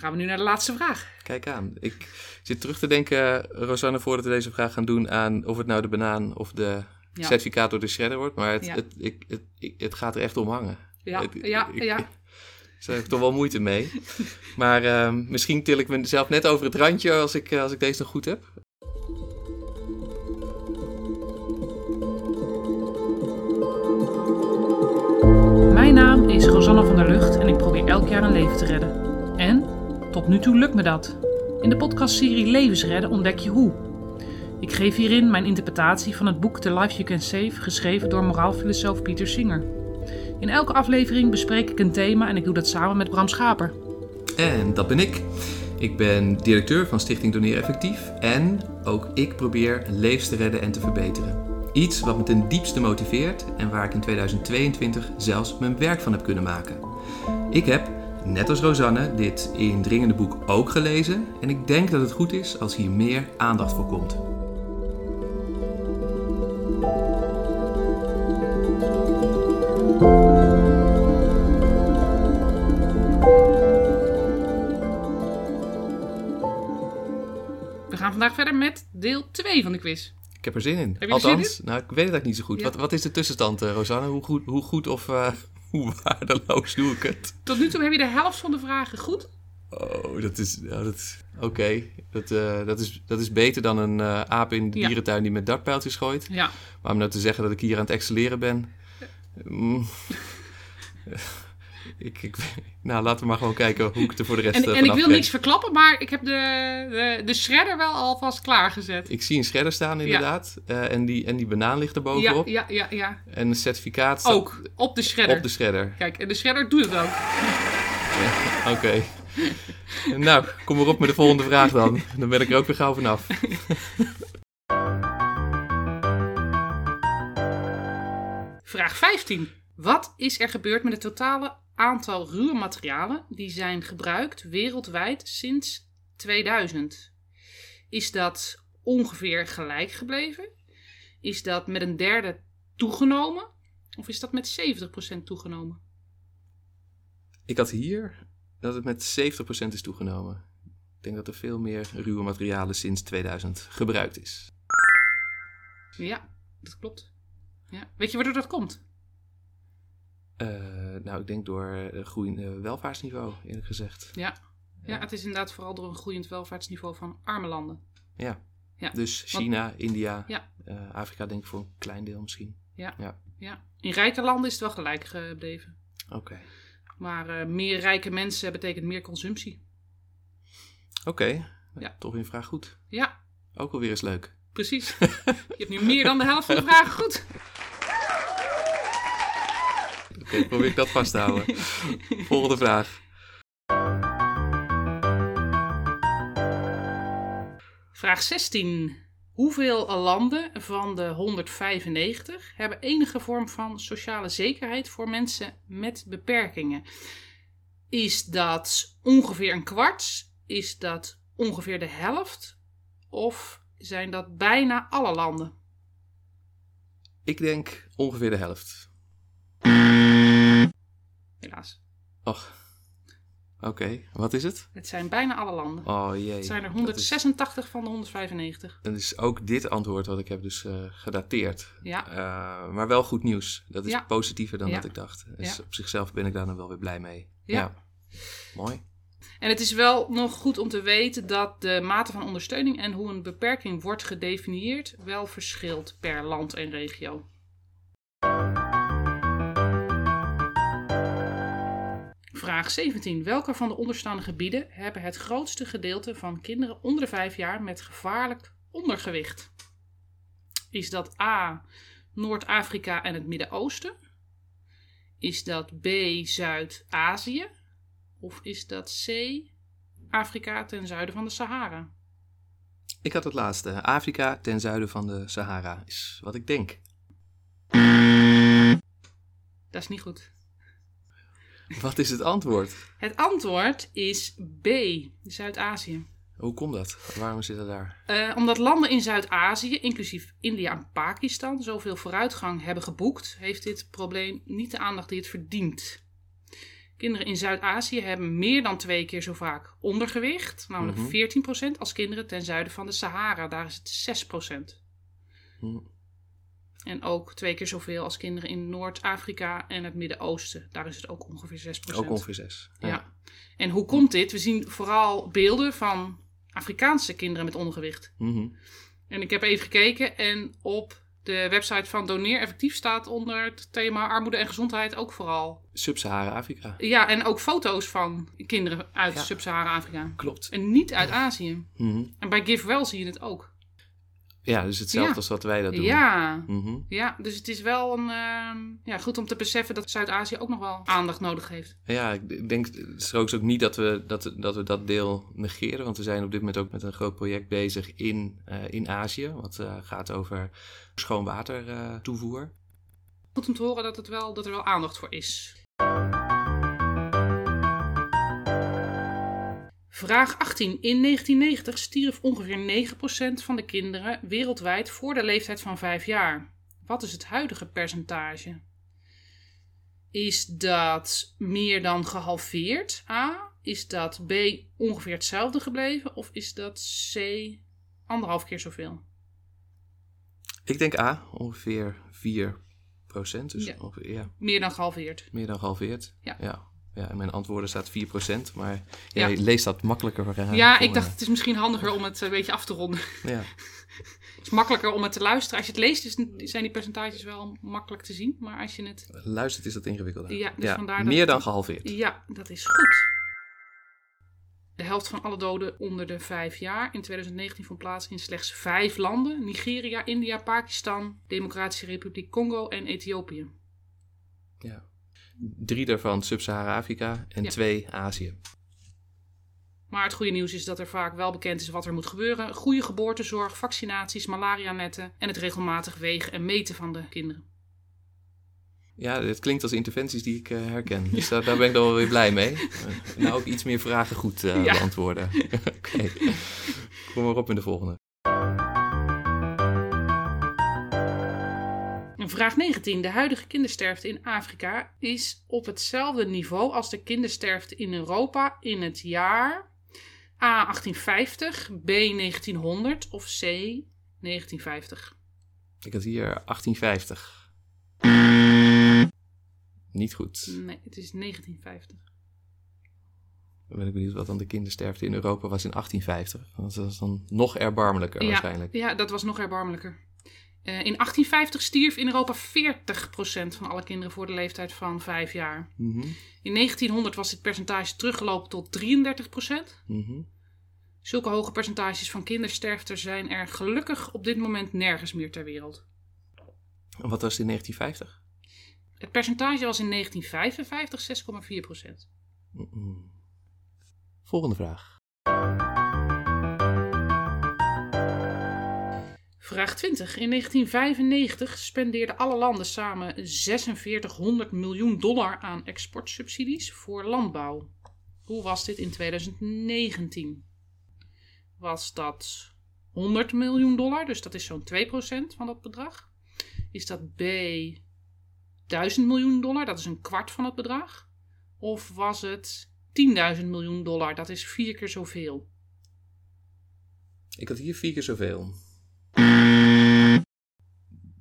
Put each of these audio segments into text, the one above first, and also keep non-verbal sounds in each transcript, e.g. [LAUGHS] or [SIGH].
Gaan we nu naar de laatste vraag. Kijk aan. Ik zit terug te denken, Rosanne, voordat we deze vraag gaan doen, aan of het nou de banaan of de Ja. certificaat door de shredder wordt. Maar het, Ja. het, ik, het, het gaat er echt om hangen. Ja, Het- ja, ik- ja. Daar heb ik toch wel moeite mee. Maar ehm, misschien til ik mezelf net over het randje als ik, eh, als ik deze nog goed heb. Mijn naam is Rosanne van der Lucht en ik probeer elk jaar een leven te redden. Tot nu toe lukt me dat. In de podcastserie Levensredden ontdek je hoe. Ik geef hierin mijn interpretatie van het boek The Life You Can Save, geschreven door moraalfilosoof Pieter Singer. In elke aflevering bespreek ik een thema en ik doe dat samen met Bram Schaper. En dat ben ik. Ik ben directeur van Stichting Doneer Effectief. En ook ik probeer levens te redden en te verbeteren. Iets wat me ten diepste motiveert en waar ik in 2022 zelfs mijn werk van heb kunnen maken. Ik heb, net als Rosanne, dit indringende boek ook gelezen. En ik denk dat het goed is als hier meer aandacht voor komt. We gaan vandaag verder met deel 2 van de quiz. Ik heb er zin in. je er Althans, zin nou, ik weet het eigenlijk niet zo goed. Ja. Wat, wat is de tussenstand, eh, Rosanne? Hoe goed, hoe goed of eh, [LAUGHS] hoe waardeloos doe ik het? Tot nu toe heb je de helft van de vragen goed. Oh, dat is... Dat, Oké, dat, eh, dat, is, dat is beter dan een eh, aap in de Ja. dierentuin die met dartpijltjes gooit. Ja, Maar om nou te zeggen dat ik hier aan het excelleren ben... mm, [LAUGHS] ik, ik, [LAUGHS] nou, laten we maar gewoon kijken hoe ik er voor de rest en, eh, en ik wil ben. niks verklappen, maar ik heb de, de, de shredder wel alvast klaargezet. Ik zie een shredder staan inderdaad. eh, en, die, en die banaan ligt er Ja, bovenop. ja, ja, ja. En een certificaat staat Ook op de shredder. op de shredder. Kijk, en de shredder doet het ook. [LAUGHS] Oké. nou, kom maar op met de volgende vraag dan. Dan ben ik er ook weer gauw vanaf. Vraag 15. Wat is er gebeurd met het totale aantal ruwe materialen die zijn gebruikt wereldwijd sinds 2000? Is dat ongeveer gelijk gebleven? Is dat met een derde toegenomen? Of is dat met 70% toegenomen? Ik had hier dat het met 70% is toegenomen. Ik denk dat er veel meer ruwe materialen sinds 2000 gebruikt is. Ja, dat klopt. Ja. Weet je waardoor dat komt? Eh, nou, ik denk door een groeiend eh, welvaartsniveau, eerlijk gezegd. Ja. ja, het is inderdaad vooral door een groeiend welvaartsniveau van arme landen. Ja. Ja. Dus China, India, Ja. eh, Afrika denk ik voor een klein deel misschien. Ja. In rijke landen is het wel gelijk gebleven. Oké. Maar eh, meer rijke mensen betekent meer consumptie. Oké. Ja. Toch een vraag goed. Ja, Ook alweer eens leuk. precies. [LAUGHS] Je hebt nu meer dan de helft van de vragen goed. Oké, probeer ik dat vast te houden. [LAUGHS] Volgende vraag. Vraag 16. Hoeveel landen van de 195 hebben enige vorm van sociale zekerheid voor mensen met beperkingen? Is dat ongeveer een kwart? Is dat ongeveer de helft? Of zijn dat bijna alle landen? Ik denk ongeveer de helft. Helaas. Och. Oké, wat is het? Het zijn bijna alle landen. Oh jee. Het zijn er Dat is- 186 van de 195. Dan is ook dit antwoord wat ik heb dus eh, gedateerd. Ja, Eh, maar wel goed nieuws. Dat is Ja. positiever dan Ja. dat ik dacht. Dus Ja. op zichzelf ben ik daar dan wel weer blij mee. Ja. Mooi. En het is wel nog goed om te weten dat de mate van ondersteuning en hoe een beperking wordt gedefinieerd wel verschilt per land en regio. Vraag 17. Welke van de onderstaande gebieden hebben het grootste gedeelte van kinderen onder de 5 jaar met gevaarlijk ondergewicht? Is dat A. Noord-Afrika en het Midden-Oosten? Is dat B. Zuid-Azië? Of is dat C. Afrika ten zuiden van de Sahara? Ik had het laatste. Afrika ten zuiden van de Sahara is wat ik denk. Dat is niet goed. Wat is het antwoord? Het antwoord is B. Zuid-Azië. Hoe komt dat? Waarom zit het daar? Eh, omdat landen in Zuid-Azië, inclusief India en Pakistan, zoveel vooruitgang hebben geboekt, heeft dit probleem niet de aandacht die het verdient. Kinderen in Zuid-Azië hebben meer dan twee keer zo vaak ondergewicht, namelijk Mhm. 14%, als kinderen ten zuiden van de Sahara. Daar is het 6%. Hm. En ook twee keer zoveel als kinderen in Noord-Afrika en het Midden-Oosten. Daar is het ook ongeveer 6%. Ook ongeveer zes. Ja. En hoe komt dit? We zien vooral beelden van Afrikaanse kinderen met ondergewicht. Mhm. En ik heb even gekeken en op de website van Doneer Effectief staat onder het thema armoede en gezondheid ook vooral. Sub-Sahara-Afrika. Ja, en ook foto's van kinderen uit Ja. Sub-Sahara-Afrika. Klopt. En niet uit Azië. Mhm. En bij GiveWell zie je het ook. Ja, dus hetzelfde Ja. als wat wij dat doen. Ja. Mhm. Ja, dus het is wel een, ehm, ja, goed om te beseffen dat Zuid-Azië ook nog wel aandacht nodig heeft. Ja, ik denk straks ook niet dat we dat, dat we dat deel negeren. Want we zijn op dit moment ook met een groot project bezig in, eh, in Azië. Wat eh, gaat over schoon water eh, toevoer. Goed om te horen dat, het wel, dat er wel aandacht voor is. Vraag 18. In 1990 stierf ongeveer 9% van de kinderen wereldwijd voor de leeftijd van 5 jaar. Wat is het huidige percentage? Is dat meer dan gehalveerd? A. Is dat B ongeveer hetzelfde gebleven? Of is dat C anderhalf keer zoveel? Ik denk A, ongeveer 4 Dus Ja. ongeveer, ja, Meer dan gehalveerd. meer dan gehalveerd. Ja. ja. Ja, in mijn antwoorden staat 4% Maar Ja. jij leest dat makkelijker. eh, Ja, voor ik dacht het is misschien handiger om het een beetje af te ronden. Ja. [LAUGHS] Het is makkelijker om het te luisteren. Als je het leest, is, zijn die percentages wel makkelijk te zien. Maar als je het... Luistert is dat ingewikkelder. Ja, dus vandaar dat meer dan gehalveerd. Ja, dat is goed. De helft van alle doden onder de vijf jaar in 2019 vond plaats in slechts vijf landen. Nigeria, India, Pakistan, Democratische Republiek Congo en Ethiopië. Ja. Drie daarvan Sub-Sahara-Afrika en Ja. twee Azië. Maar het goede nieuws is dat er vaak wel bekend is wat er moet gebeuren. Goede geboortezorg, vaccinaties, malaria-netten en het regelmatig wegen en meten van de kinderen. Ja, dit klinkt als interventies die ik eh, herken. Dus daar, daar ben ik dan wel weer blij mee. [LAUGHS] Nou, ook iets meer vragen goed Ja. beantwoorden. [LAUGHS] Oké. Kom maar op in de volgende. Vraag 19. De huidige kindersterfte in Afrika is op hetzelfde niveau als de kindersterfte in Europa in het jaar A 1850, B 1900 of C 1950. Ik had hier 1850. Niet goed. Nee, het is 1950. Dan ben ik benieuwd wat dan de kindersterfte in Europa was in 1850. Want dat is dan nog erbarmelijker waarschijnlijk. Ja, dat was nog erbarmelijker. Eh, in 1850 stierf in Europa 40% van alle kinderen voor de leeftijd van 5 jaar. Mhm, In 1900 was dit percentage teruggelopen tot 33%. mhm. Zulke hoge percentages van kindersterfte zijn er gelukkig op dit moment nergens meer ter wereld. En wat was het in 1950? Het percentage was in 1955 6,4%. Mhm. Volgende vraag. Vraag 20. In 1995 spendeerden alle landen samen 4600 miljoen dollar aan exportsubsidies voor landbouw. Hoe was dit in 2019? Was dat 100 miljoen dollar, dus dat is zo'n 2% van dat bedrag? Is dat B 1000 miljoen dollar, dat is een kwart van het bedrag? Of was het 10.000 miljoen dollar, dat is vier keer zoveel? Ik had hier vier keer zoveel.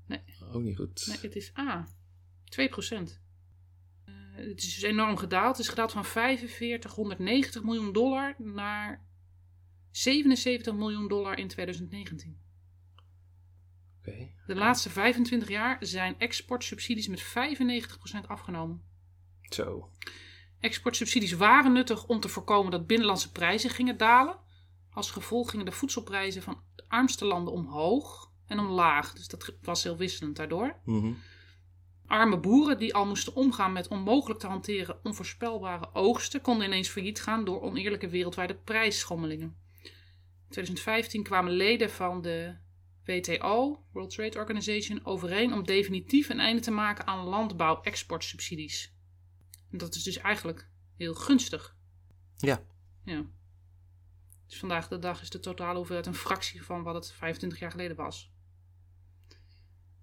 Nee. Ook niet goed. Nee, het is A. 2 procent. het is dus enorm gedaald. Het is gedaald van 4590 miljoen dollar naar 77 miljoen dollar in 2019. Oké. De laatste 25 jaar zijn exportsubsidies met 95% afgenomen. Zo. Exportsubsidies waren nuttig om te voorkomen dat binnenlandse prijzen gingen dalen. Als gevolg gingen de voedselprijzen van de armste landen omhoog en omlaag. Dus dat was heel wisselend daardoor. Mhm. Arme boeren die al moesten omgaan met onmogelijk te hanteren onvoorspelbare oogsten, konden ineens failliet gaan door oneerlijke wereldwijde prijsschommelingen. In 2015 kwamen leden van de WTO, World Trade Organization, overeen om definitief een einde te maken aan landbouw-exportsubsidies. Dat is dus eigenlijk heel gunstig. Ja. Ja. Dus vandaag de dag is de totale hoeveelheid een fractie van wat het 25 jaar geleden was.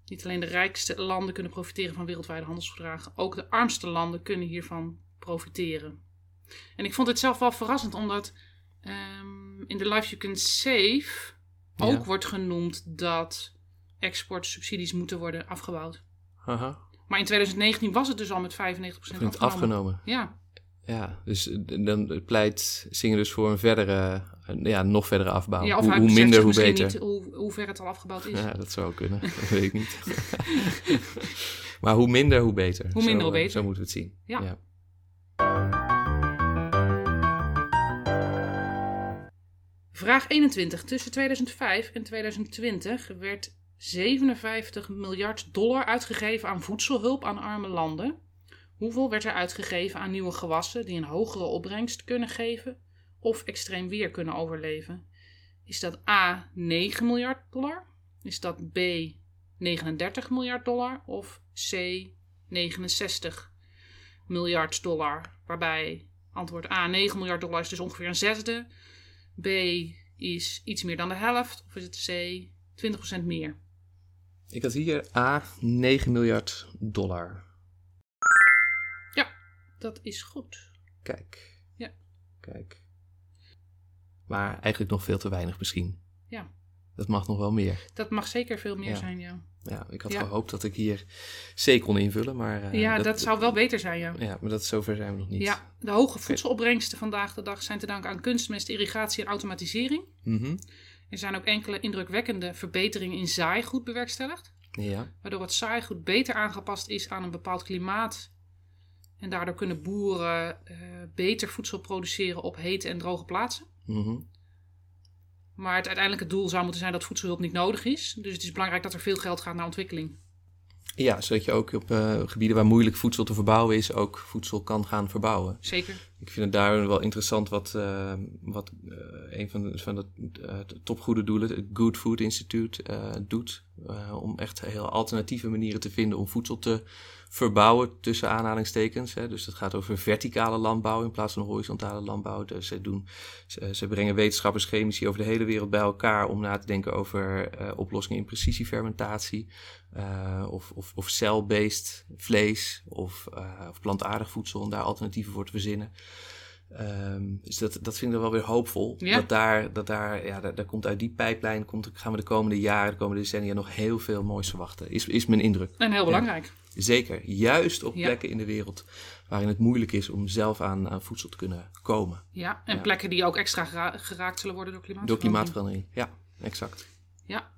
Niet alleen de rijkste landen kunnen profiteren van wereldwijde handelsverdragen, ook de armste landen kunnen hiervan profiteren. En ik vond het zelf wel verrassend, omdat ehm, in de Life You Can Save ook Ja. wordt genoemd dat exportsubsidies moeten worden afgebouwd. Maar in 2019 was het dus al met 95% Vindt afgenomen. afgenomen. Ja, Ja, dus eh, dan pleit zingen dus voor een verdere, ja, nog verdere afbouw. ja of hoe minder, hoe beter. niet hoe, hoe ver het al afgebouwd is. Ja, dat zou kunnen. [LAUGHS] Dat weet ik niet. [LAUGHS] maar hoe minder, hoe beter. Hoe minder, Zo, hoe eh, beter. Zo moeten we het zien. Ja. Vraag 21. Tussen 2005 en 2020 werd 57 miljard dollar uitgegeven aan voedselhulp aan arme landen. Hoeveel werd er uitgegeven aan nieuwe gewassen die een hogere opbrengst kunnen geven of extreem weer kunnen overleven? Is dat A 9 miljard dollar? Is dat B 39 miljard dollar of C 69 miljard dollar? Waarbij antwoord A 9 miljard dollar is dus ongeveer een zesde. B is iets meer dan de helft. Of is het C 20% meer? Ik had hier A, 9 miljard dollar. Dat is goed. Kijk. Ja. Kijk. Maar eigenlijk nog veel te weinig misschien. Ja. Dat mag nog wel meer. Dat mag zeker veel meer Ja. zijn, ja. Ja, ik had Ja. gehoopt dat ik hier C kon invullen, maar... eh, ja, dat, zou wel beter zijn, ja. Ja, maar dat, zover zijn we nog niet. Ja, de hoge voedselopbrengsten vandaag de dag zijn te danken aan kunstmest, irrigatie en automatisering. Mhm. Er zijn ook enkele indrukwekkende verbeteringen in zaaigoed bewerkstelligd. Ja. waardoor het zaaigoed beter aangepast is aan een bepaald klimaat. En daardoor kunnen boeren eh, beter voedsel produceren op hete en droge plaatsen. Mhm. Maar het uiteindelijke doel zou moeten zijn dat voedselhulp niet nodig is. Dus het is belangrijk dat er veel geld gaat naar ontwikkeling. Ja, zodat je ook op eh, gebieden waar moeilijk voedsel te verbouwen is, ook voedsel kan gaan verbouwen. Zeker. Ik vind het daar wel interessant wat, eh, wat eh, een van de, van de topgoede doelen, het Good Food Institute, doet. om echt heel alternatieve manieren te vinden om voedsel te verbouwen tussen aanhalingstekens. Hè. Dus het gaat over verticale landbouw in plaats van horizontale landbouw. Dus ze, doen, ze, ze brengen wetenschappers, chemici over de hele wereld bij elkaar om na te denken over eh, oplossingen in precisiefermentatie. eh, of, of, of cell-based vlees of, eh, of plantaardig voedsel om daar alternatieven voor te verzinnen. Ehm, dus dat, dat vind ik wel weer hoopvol. Ja. Dat daar, dat daar, ja, daar, daar komt uit die pijplijn, komt, gaan we de komende jaren, de komende decennia nog heel veel moois verwachten. Is, is mijn indruk. En heel belangrijk. Zeker. Juist op Ja. plekken in de wereld waarin het moeilijk is om zelf aan, aan voedsel te kunnen komen. Ja, en Ja. plekken die ook extra gera- geraakt zullen worden door klimaatverandering. Door klimaatverandering. Ja, exact. Ja.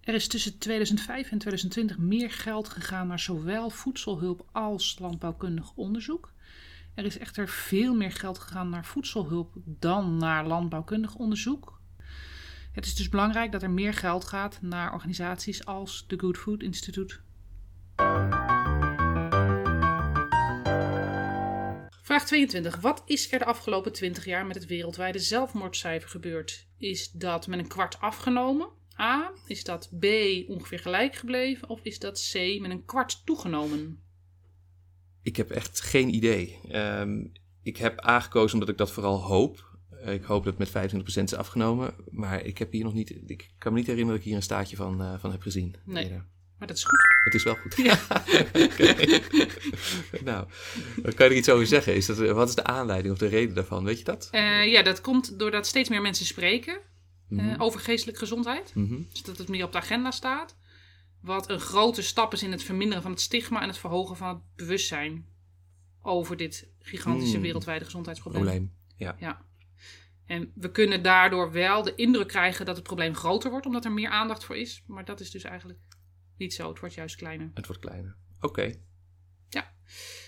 Er is tussen 2005 en 2020 meer geld gegaan naar zowel voedselhulp als landbouwkundig onderzoek. Er is echter veel meer geld gegaan naar voedselhulp dan naar landbouwkundig onderzoek. Het is dus belangrijk dat er meer geld gaat naar organisaties als de Good Food Institute. Vraag 22. Wat is er de afgelopen 20 jaar met het wereldwijde zelfmoordcijfer gebeurd? Is dat met een kwart afgenomen? A. Is dat B ongeveer gelijk gebleven? Of is dat C met een kwart toegenomen? Ik heb echt geen idee. Ehm, ik heb A gekozen omdat ik dat vooral hoop. Eh, Ik hoop dat het met 25% is afgenomen. Maar ik heb hier nog niet. Ik kan me niet herinneren dat ik hier een staartje van, eh, van heb gezien. Nee. Eerder. Maar dat is goed. Het is wel goed. Ja. [LAUGHS] Nou, kan je er iets over zeggen? Is dat, wat is de aanleiding of de reden daarvan? Weet je dat? Eh, ja, dat komt doordat steeds meer mensen spreken eh, Mhm. over geestelijke gezondheid. Mhm. Dus dat het meer op de agenda staat. Wat een grote stap is in het verminderen van het stigma en het verhogen van het bewustzijn over dit gigantische Mm. wereldwijde gezondheidsprobleem. Probleem. Ja. Ja. En we kunnen daardoor wel de indruk krijgen dat het probleem groter wordt, omdat er meer aandacht voor is. Maar dat is dus eigenlijk niet zo. Het wordt juist kleiner. Het wordt kleiner. Oké.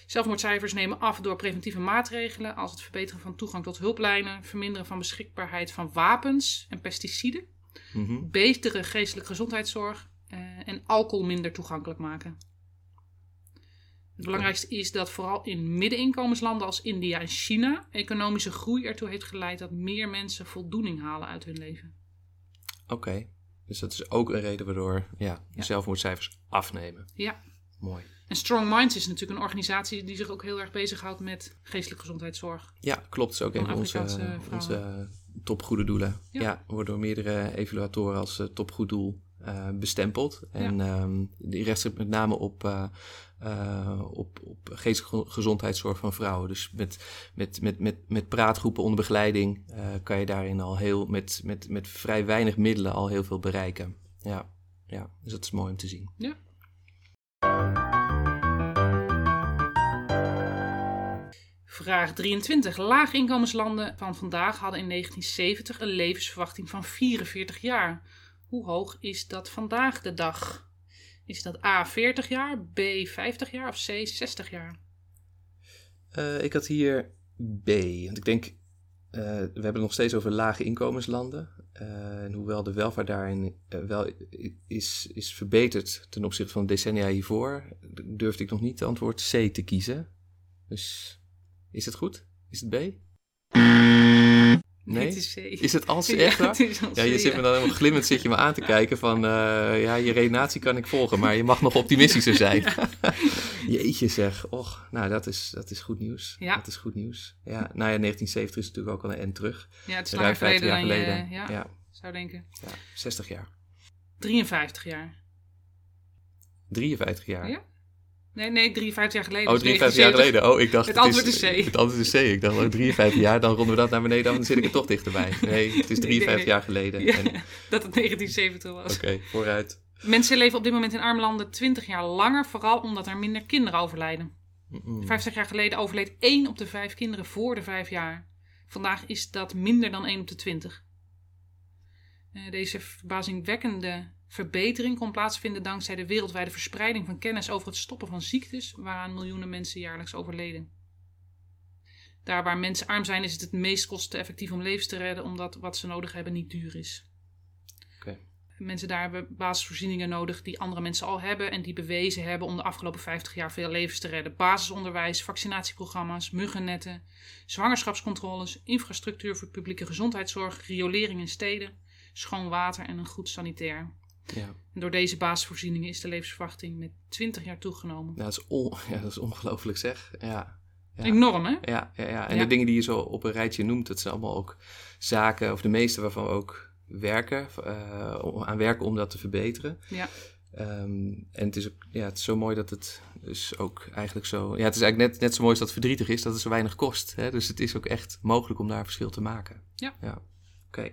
Zelfmoordcijfers nemen af door preventieve maatregelen als het verbeteren van toegang tot hulplijnen, verminderen van beschikbaarheid van wapens en pesticiden, Mhm. betere geestelijke gezondheidszorg eh, en alcohol minder toegankelijk maken. Het belangrijkste is dat vooral in middeninkomenslanden als India en China economische groei ertoe heeft geleid dat meer mensen voldoening halen uit hun leven. Oké. Dus dat is ook een reden waardoor ja, de Ja. zelfmoordcijfers afnemen. Ja. Mooi. En Strong Minds is natuurlijk een organisatie die zich ook heel erg bezighoudt met geestelijke gezondheidszorg. Ja, klopt. is ook een Van onze, onze topgoede doelen. Ja. Ja. wordt door meerdere evaluatoren als eh, topgoed doel eh, bestempeld. En ehm, die richt zich met name op, eh, op, op geestelijke gezondheidszorg van vrouwen. Dus met, met, met, met, met praatgroepen onder begeleiding kan je daarin al heel, met, met, met vrij weinig middelen al heel veel bereiken. Ja, ja, dus dat is mooi om te zien. Ja. Vraag 23. Laaginkomenslanden van vandaag hadden in 1970 een levensverwachting van 44 jaar. Hoe hoog is dat vandaag de dag? Is dat A 40 jaar, B 50 jaar of C 60 jaar? Eh, ik had hier B, want ik denk, eh, we hebben het nog steeds over lage inkomenslanden. Eh, en hoewel de welvaart daarin wel is, is verbeterd ten opzichte van de decennia hiervoor, durfde ik nog niet het antwoord C te kiezen. Dus is het goed? Is het B? Nee? het is het als [LAUGHS] Ja, echt waar? het is al Ja, je zit me dan helemaal glimmend zit je me aan te kijken van, eh, ja, je redenatie kan ik volgen, maar je mag nog optimistischer zijn. [LAUGHS] Jeetje zeg, och, nou dat is, dat is goed nieuws. Ja. Dat is goed nieuws. Ja, nou ja, 1970 is natuurlijk ook al een end terug. Ja, het is langer 50 geleden jaar geleden. je ja, ja, zou denken. ja, 60 jaar. 53 jaar. 53 jaar. Ja? Nee, nee, 53 jaar geleden. Oh, dus 53 jaar 79. geleden. Oh, ik dacht Het antwoord is C. Het antwoord is C. Ik dacht, oh, 53 jaar, dan ronden we dat naar beneden dan zit ik er toch dichterbij. Nee, het is 53 nee. jaar geleden. Ja, En- Oké, dat het 1970 was. vooruit. Mensen leven op dit moment in arme landen 20 jaar langer, vooral omdat er minder kinderen overlijden. Mm-mm. 50 jaar geleden overleed 1 op de 5 kinderen voor de 5 jaar. Vandaag is dat minder dan 1 op de 20. Eh, deze verbazingwekkende verbetering kon plaatsvinden dankzij de wereldwijde verspreiding van kennis over het stoppen van ziektes waaraan miljoenen mensen jaarlijks overleden. Daar waar mensen arm zijn, is het het meest kosteneffectief om levens te redden, omdat wat ze nodig hebben niet duur is. Mensen daar hebben basisvoorzieningen nodig die andere mensen al hebben en die bewezen hebben om de afgelopen 50 jaar veel levens te redden. Basisonderwijs, vaccinatieprogramma's, muggennetten, zwangerschapscontroles, infrastructuur voor publieke gezondheidszorg, riolering in steden, schoon water en een goed sanitair. Ja. En door deze basisvoorzieningen is de levensverwachting met 20 jaar toegenomen. Nou, dat is, on, [LAUGHS] ja, dat is ongelooflijk zeg. Ja. Ja. Enorm, hè? Ja, ja, ja. en Ja. de dingen die je zo op een rijtje noemt, dat zijn allemaal ook zaken, of de meeste waarvan we ook werken, eh, aan werken om dat te verbeteren. Ja. Ehm, en het is, ook, ja, het is zo mooi dat het dus ook eigenlijk zo... Ja, het is eigenlijk net, net zo mooi als dat het verdrietig is, dat het zo weinig kost. Hè? Dus het is ook echt mogelijk om daar verschil te maken. Ja. Ja, oké.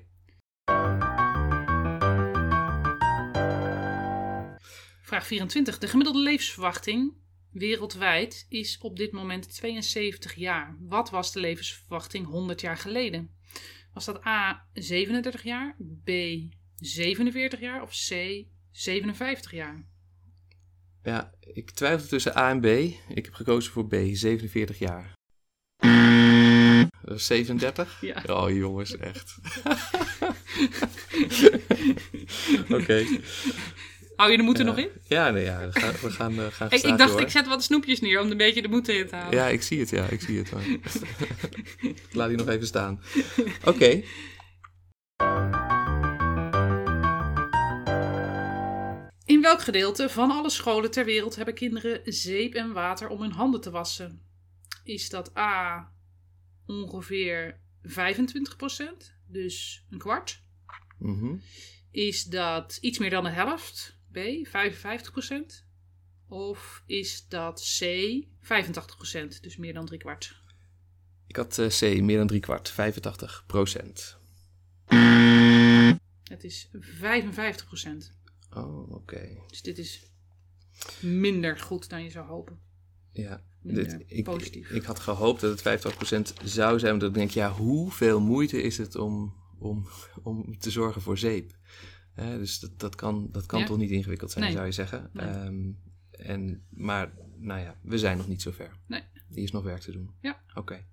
Vraag 24. De gemiddelde levensverwachting wereldwijd is op dit moment 72 jaar. Wat was de levensverwachting 100 jaar geleden? Was dat A 37 jaar, B 47 jaar of C 57 jaar? Ja, ik twijfel tussen A en B. Ik heb gekozen voor B, 47 jaar. Dat is 37? Ja. Oh jongens, echt. [LAUGHS] [LAUGHS] Oké. Hou je de moed er nog in? Ja, nee, ja, we gaan, we gaan, eh, gaan Ik, dacht, ik zet wat snoepjes neer om een beetje de moed erin te houden. Ja, ik zie het, ja, ik zie het. Maar... [LAUGHS] Laat die nog even staan. [LAUGHS] Oké. In welk gedeelte van alle scholen ter wereld hebben kinderen zeep en water om hun handen te wassen? Is dat A ongeveer 25%, dus een kwart? Mhm. Is dat iets meer dan de helft? B 55%? Of is dat C 85%, dus meer dan drie kwart? Ik had eh, C, meer dan drie kwart, 85 procent. Het is 55%. Oh, oké. Dus dit is minder goed dan je zou hopen. Ja. Dit, ik, positief. ik had gehoopt dat het 50% zou zijn, omdat ik denk, ja, hoeveel moeite is het om, om, om te zorgen voor zeep? Dus dat, dat kan, dat kan Ja. toch niet ingewikkeld zijn, Nee. zou je zeggen. Nee. Ehm, en, maar, nou ja, we zijn nog niet zo ver. Nee. Hier is nog werk te doen. Ja. Oké.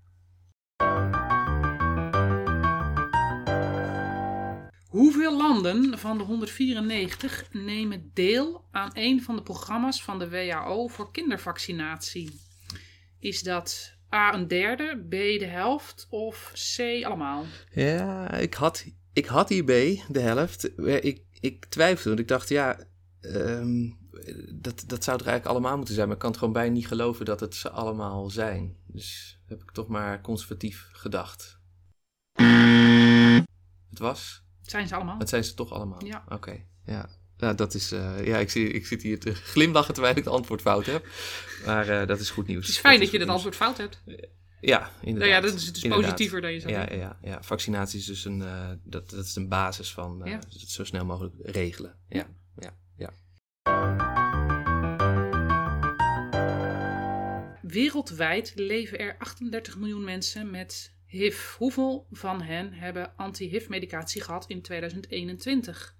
Hoeveel landen van de 194 nemen deel aan een van de programma's van de WHO voor kindervaccinatie? Is dat A een derde, B de helft of C allemaal? Ja, ik had, ik had hierbij de helft. Ik, ik twijfelde, want ik dacht, ja, ehm, dat, dat zou er eigenlijk allemaal moeten zijn. Maar ik kan het gewoon bijna niet geloven dat het ze allemaal zijn. Dus heb ik toch maar conservatief gedacht. Het was? Zijn ze allemaal? Het zijn ze toch allemaal? Ja. Oké, ja. Nou, dat is, eh, ja, ik, zie, ik zit hier te glimlachen terwijl ik het antwoord fout heb. Maar eh, dat is goed nieuws. Het is fijn dat, je goed het antwoord fout hebt. Nieuws. Ja, inderdaad. Nou ja, dat is, Inderdaad. positiever dan je zou Ja, denken. ja, ja, vaccinatie is dus een, eh, dat, dat is een basis van eh, Ja. het zo snel mogelijk regelen. Ja, ja, ja. Wereldwijd leven er 38 miljoen mensen met HIV. Hoeveel van hen hebben anti-HIV-medicatie gehad in 2021?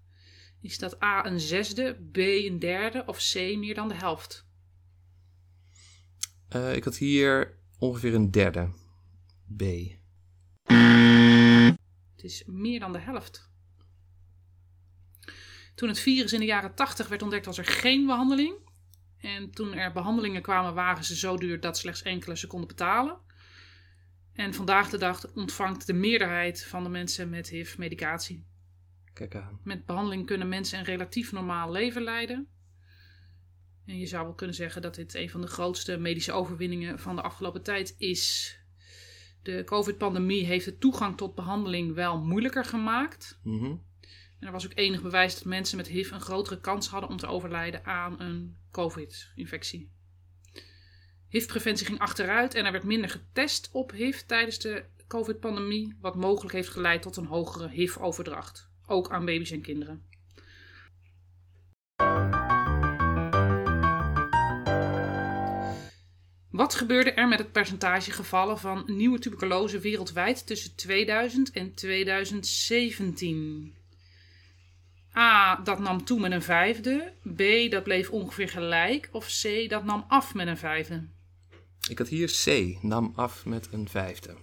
Is dat A een zesde, B een derde of C meer dan de helft? Eh, ik had hier ongeveer een derde. B. Het is meer dan de helft. Toen het virus in de jaren 80 werd ontdekt, was er geen behandeling. En toen er behandelingen kwamen, waren ze zo duur dat slechts enkele ze konden betalen. En vandaag de dag ontvangt de meerderheid van de mensen met HIV medicatie. Kijk aan. Met behandeling kunnen mensen een relatief normaal leven leiden. En je zou wel kunnen zeggen dat dit een van de grootste medische overwinningen van de afgelopen tijd is. De COVID-pandemie heeft de toegang tot behandeling wel moeilijker gemaakt. Mhm. En er was ook enig bewijs dat mensen met HIV een grotere kans hadden om te overlijden aan een COVID-infectie. HIV-preventie ging achteruit en er werd minder getest op HIV tijdens de COVID-pandemie, wat mogelijk heeft geleid tot een hogere HIV-overdracht, ook aan baby's en kinderen. Wat gebeurde er met het percentage gevallen van nieuwe tuberculose wereldwijd tussen 2000 en 2017? A, dat nam toe met een vijfde. B, dat bleef ongeveer gelijk. Of C, dat nam af met een vijfde. Ik had hier C, nam af met een vijfde.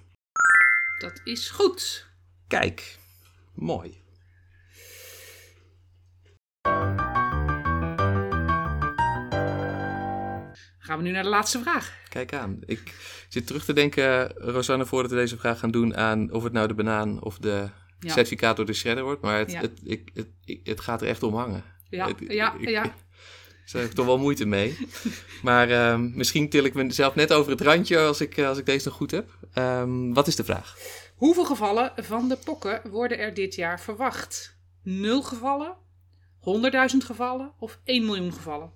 Dat is goed. Kijk, mooi. Gaan we nu naar de laatste vraag. Kijk aan. Ik zit terug te denken, Rosanne, voordat we deze vraag gaan doen aan of het nou de banaan of de Ja. certificaat door de shredder wordt. Maar het, Ja. het, ik, het, het gaat er echt om hangen. Ja, Het- ja, ik- ja. [LAUGHS] Daar heb ik toch wel moeite mee. [LAUGHS] Maar ehm, misschien til ik mezelf net over het randje als ik, eh, als ik deze nog goed heb. Ehm, wat is de vraag? Hoeveel gevallen van de pokken worden er dit jaar verwacht? 0 gevallen? 100.000 gevallen? Of 1 miljoen gevallen?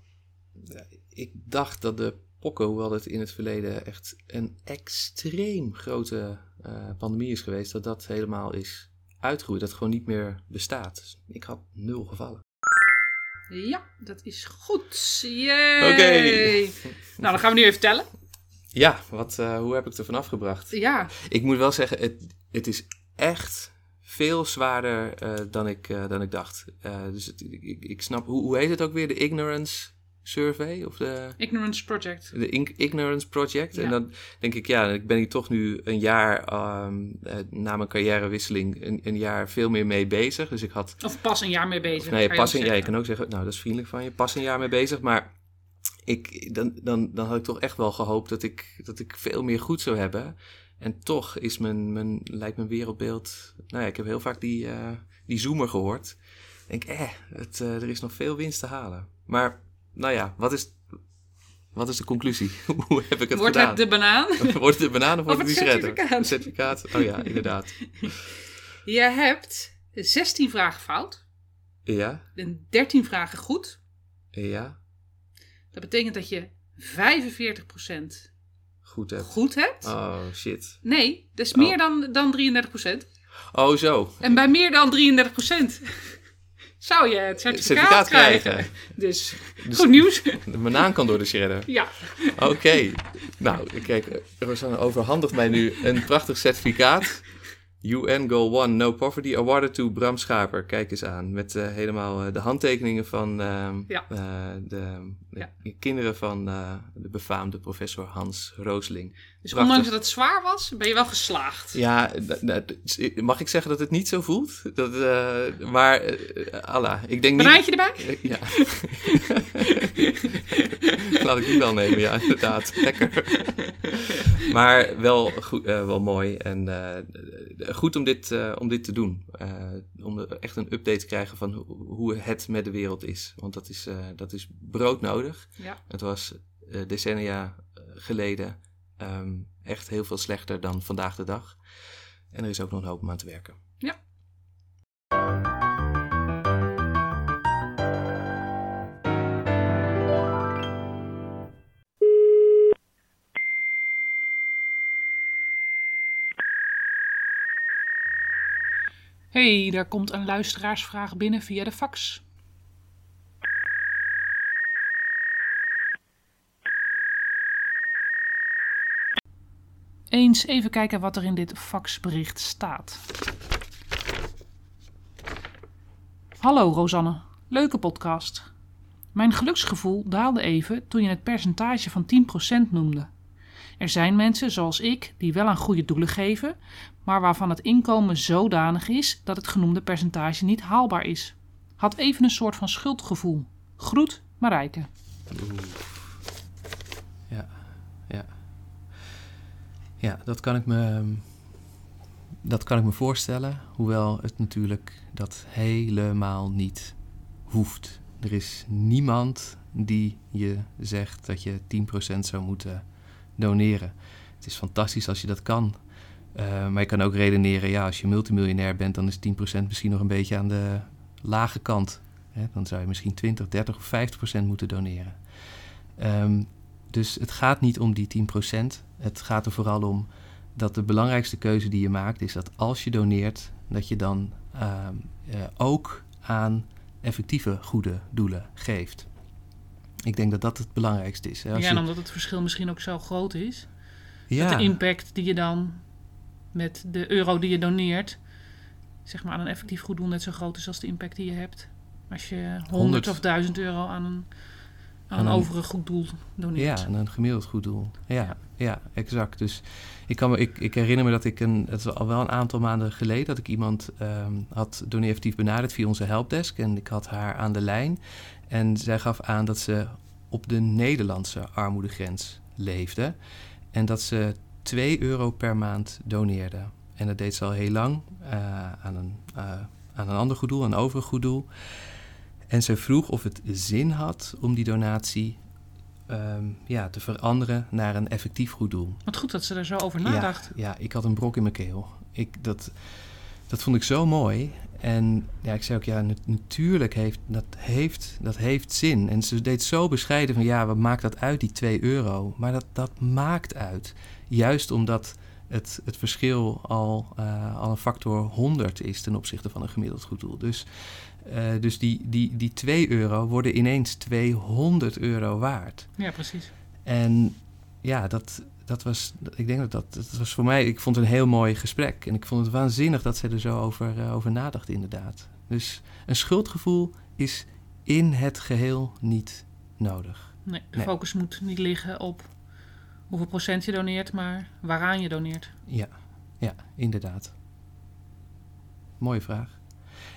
Ik dacht dat de pokken, hoewel het in het verleden echt een extreem grote eh, pandemie is geweest, dat dat helemaal is uitgegroeid. Dat het gewoon niet meer bestaat. Dus ik had nul gevallen. Ja, dat is goed. Yay! Oké. [LAUGHS] Nou, dan gaan we nu even tellen. Ja, wat, eh, hoe heb ik er vanaf gebracht? Ja, Ik moet wel zeggen, het, het is echt veel zwaarder eh, dan, ik, eh, dan ik dacht. Eh, dus het, ik, ik- ik snap, hoe, hoe heet het ook weer? De Ignorance Survey? Of de, Ignorance Project. de Ignorance Project? Ja. En dan denk ik, ja, ik ben hier toch nu een jaar ehm, eh, na mijn carrièrewisseling een, een jaar veel meer mee bezig. Dus ik had Of pas een jaar mee bezig. Nee, pas een, ja, je kan ook zeggen, nou dat is vriendelijk van je, pas een jaar mee bezig. Maar ik, dan, dan, dan had ik toch echt wel gehoopt dat ik, dat ik veel meer goed zou hebben. En toch is mijn, mijn, lijkt mijn wereldbeeld... Nou ja, ik heb heel vaak die, eh, die zoomer gehoord. Ik denk, eh, het, eh, er is nog veel winst te halen. Maar, nou ja, wat is, wat is de conclusie? [LAUGHS] Hoe heb ik het Wordt gedaan? het de banaan? [LAUGHS] Wordt het de banaan of wordt het die certificaat. Het certificaat? Oh ja, inderdaad. [LAUGHS] Je hebt 16 vragen fout Ja, en 13 vragen goed. ja, Dat betekent dat je 45% goed heb. goed hebt. Oh, shit. Nee, dat is Oh. meer dan, dan 33%. Oh, zo. En bij meer dan 33% zou je het certificaat, certificaat krijgen. krijgen. [LAUGHS] Dus, Dus- goed nieuws. [LAUGHS] De banaan kan door de shredder. ja. Oké. Nou, kijk, Rosanne overhandigt mij nu een prachtig certificaat. UN Goal 1 No Poverty awarded to Bram Schaper. Kijk eens aan. Met eh, helemaal eh, de handtekeningen van ehm, Ja. eh, de, de Ja. kinderen van de befaamde professor Hans Roosling. Dus Prachtig. ondanks dat het zwaar was, ben je wel geslaagd. Ja, mag ik zeggen dat het niet zo voelt? Dat, maar, Allah, ik denk niet... Banaantje erbij? Ja. [LAUGHS] Laat ik die wel nemen, ja, inderdaad. Lekker. maar wel, goed, wel mooi en goed om dit, eh, om dit te doen. Eh, om echt een update te krijgen van ho- hoe het met de wereld is. Want dat is, eh, dat is broodnodig. Ja. Het was eh, decennia eh, geleden ehm, echt heel veel slechter dan vandaag de dag. En er is ook nog een hoop om aan te werken. Hey, daar komt een luisteraarsvraag binnen via de fax. Eens even kijken wat er in dit faxbericht staat. Hallo Rosanne, leuke podcast. Mijn geluksgevoel daalde even toen je het percentage van 10% noemde. Er zijn mensen zoals ik die wel aan goede doelen geven, maar waarvan het inkomen zodanig is dat het genoemde percentage niet haalbaar is. Had even een soort van schuldgevoel. Groet Marijke. Ja, ja. Ja, dat kan ik me, dat kan ik me voorstellen. Hoewel het natuurlijk dat helemaal niet hoeft. Er is niemand die je zegt dat je 10% zou moeten doneren. Het is fantastisch als je dat kan. Uh, maar je kan ook redeneren, ja, als je multimiljonair bent, dan is 10% misschien nog een beetje aan de lage kant. Hè? Dan zou je misschien 20, 30 of 50% moeten doneren. Um, dus het gaat niet om die 10%. Het gaat er vooral om dat de belangrijkste keuze die je maakt is dat als je doneert, dat je dan uh, uh, ook aan effectieve goede doelen geeft. Ik denk dat dat het belangrijkste is. Als ja, en omdat het verschil misschien ook zo groot is. Ja. Dat de impact die je dan met de euro die je doneert, zeg maar aan een effectief goed doel net zo groot is als de impact die je hebt. Als je 100, of 1000 euro aan een, aan, een overig goed doel doneert. Ja, aan een gemiddeld goed doel. Ja, ja. exact. Dus ik, kan me, ik, ik herinner me dat ik een, het is al wel een aantal maanden geleden, dat ik iemand um, had donatief benaderd via onze helpdesk. En ik had haar aan de lijn. En zij gaf aan dat ze op de Nederlandse armoedegrens leefde. En dat ze 2 euro per maand doneerde. En dat deed ze al heel lang uh, aan, een, uh, aan een ander goed doel, een overig goed doel. En ze vroeg of het zin had om die donatie um, ja, te veranderen naar een effectief goed doel. Wat goed dat ze er zo over nadacht. Ja, ja ik had een brok in mijn keel. Ik, dat, dat vond ik zo mooi. En ja, ik zei ook, ja, natuurlijk heeft dat, heeft dat heeft zin. En ze deed zo bescheiden van, ja, wat maakt dat uit, die 2 euro? Maar dat, dat maakt uit. Juist omdat het, het verschil al, uh, al een factor 100 is ten opzichte van een gemiddeld goed doel. Dus, uh, dus die, die, die 2 euro worden ineens 200 euro waard. Ja, precies. En ja, dat, dat was, ik denk dat dat, dat was voor mij, ik vond het een heel mooi gesprek. En ik vond het waanzinnig dat zij er zo over, uh, over nadacht, inderdaad. Dus een schuldgevoel is in het geheel niet nodig. Nee, de focus moet niet liggen op hoeveel procent je doneert, maar waaraan je doneert. Ja, ja inderdaad. Mooie vraag.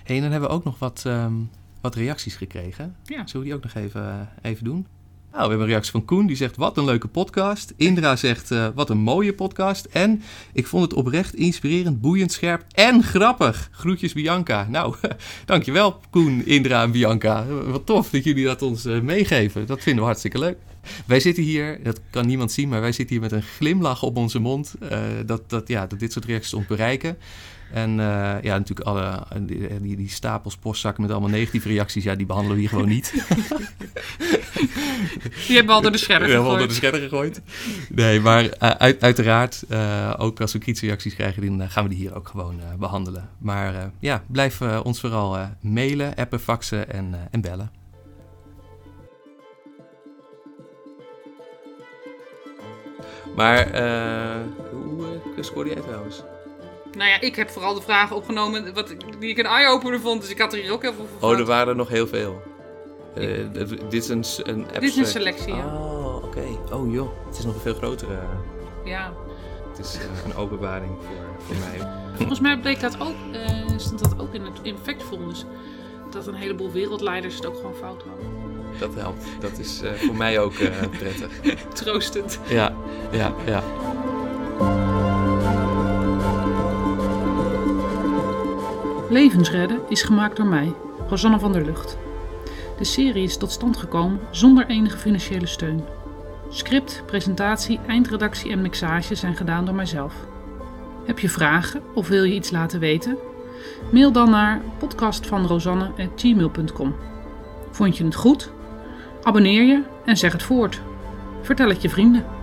En dan hebben we ook nog wat, um, wat reacties gekregen. Ja. Zullen we die ook nog even, uh, even doen? Nou, we hebben een reactie van Koen, die zegt wat een leuke podcast. Indra [LAUGHS] zegt uh, wat een mooie podcast. En ik vond het oprecht inspirerend, boeiend, scherp en grappig. Groetjes Bianca. Nou, [LAUGHS] dankjewel Koen, Indra en Bianca. Wat tof dat jullie dat ons uh, meegeven. Dat vinden we hartstikke leuk. Wij zitten hier, dat kan niemand zien, maar wij zitten hier met een glimlach op onze mond. Uh, dat, dat, ja, dat dit soort reacties ons bereiken. En uh, ja, natuurlijk alle, die, die, stapels postzakken met allemaal negatieve reacties, ja, die behandelen we hier gewoon niet. [LAUGHS] die hebben we al door de scherren gegooid. al door de gegooid. Nee, maar uh, uit, uiteraard, uh, ook als we kritische reacties krijgen, dan gaan we die hier ook gewoon behandelen. Maar ja, blijf ons vooral mailen, appen, faxen en, en bellen. Maar hoe scoorde jij trouwens? Nou ja, ik heb vooral de vragen opgenomen wat, die ik een eye-opener vond. Dus ik had er hier ook heel veel van. Oh, er waren er nog heel veel. Uh, dit is een, een Dit is een selectie, ja. Oh, oké. Okay. Oh joh, het is nog een veel grotere. Ja. Het is uh, een openbaring voor, voor mij. [LAUGHS] Volgens mij bleek dat ook, uh, stond dat ook in het infectfonds. Dat een heleboel wereldleiders het ook gewoon fout hadden. Dat helpt. Dat is voor mij ook prettig. [LAUGHS] Troostend. Ja, ja, ja. Levensredden is gemaakt door mij, Rosanne van der Lucht. De serie is tot stand gekomen zonder enige financiële steun. Script, presentatie, eindredactie en mixage zijn gedaan door mijzelf. Heb je vragen of wil je iets laten weten? Mail dan naar podcastvanrosanne.gmail.com Vond je het goed? Abonneer je en zeg het voort. Vertel het je vrienden.